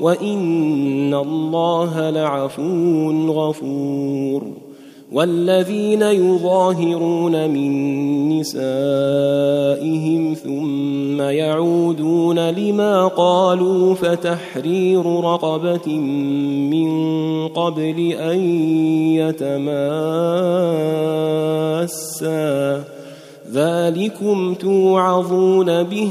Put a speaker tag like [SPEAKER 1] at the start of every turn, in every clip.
[SPEAKER 1] وان الله لعفو غفور والذين يظاهرون من نسائهم ثم يعودون لما قالوا فتحرير رقبه من قبل ان يتماسا ذلكم توعظون به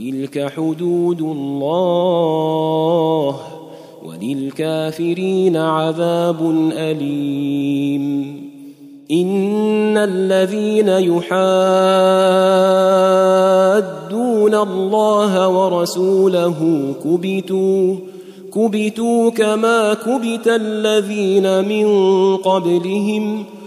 [SPEAKER 1] وتلك حدود الله وللكافرين عذاب اليم ان الذين يحادون الله ورسوله كبتوا كبتوا كما كبت الذين من قبلهم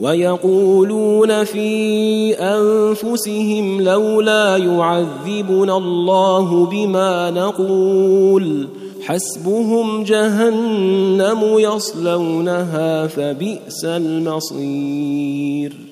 [SPEAKER 1] ويقولون في انفسهم لولا يعذبنا الله بما نقول حسبهم جهنم يصلونها فبئس المصير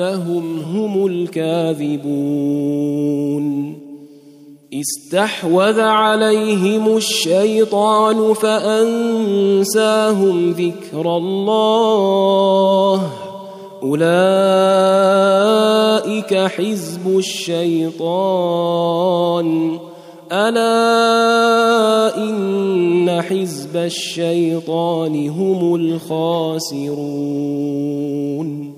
[SPEAKER 1] انهم هم الكاذبون استحوذ عليهم الشيطان فانساهم ذكر الله اولئك حزب الشيطان الا ان حزب الشيطان هم الخاسرون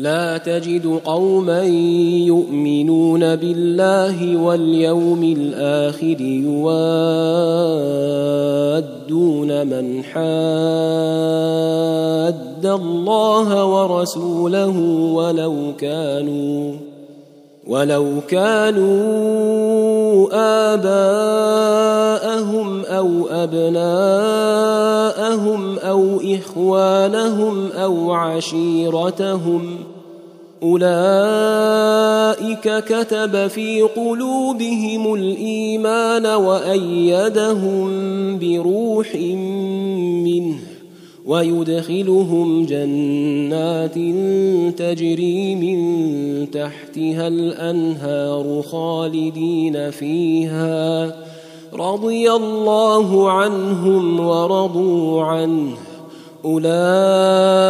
[SPEAKER 1] لا تجد قوما يؤمنون بالله واليوم الاخر يوادون من حاد الله ورسوله ولو كانوا ولو كانوا آباءهم أو أبناءهم أو إخوانهم أو عشيرتهم ۖ اولئك كتب في قلوبهم الايمان وايدهم بروح منه ويدخلهم جنات تجري من تحتها الانهار خالدين فيها رضي الله عنهم ورضوا عنه اولئك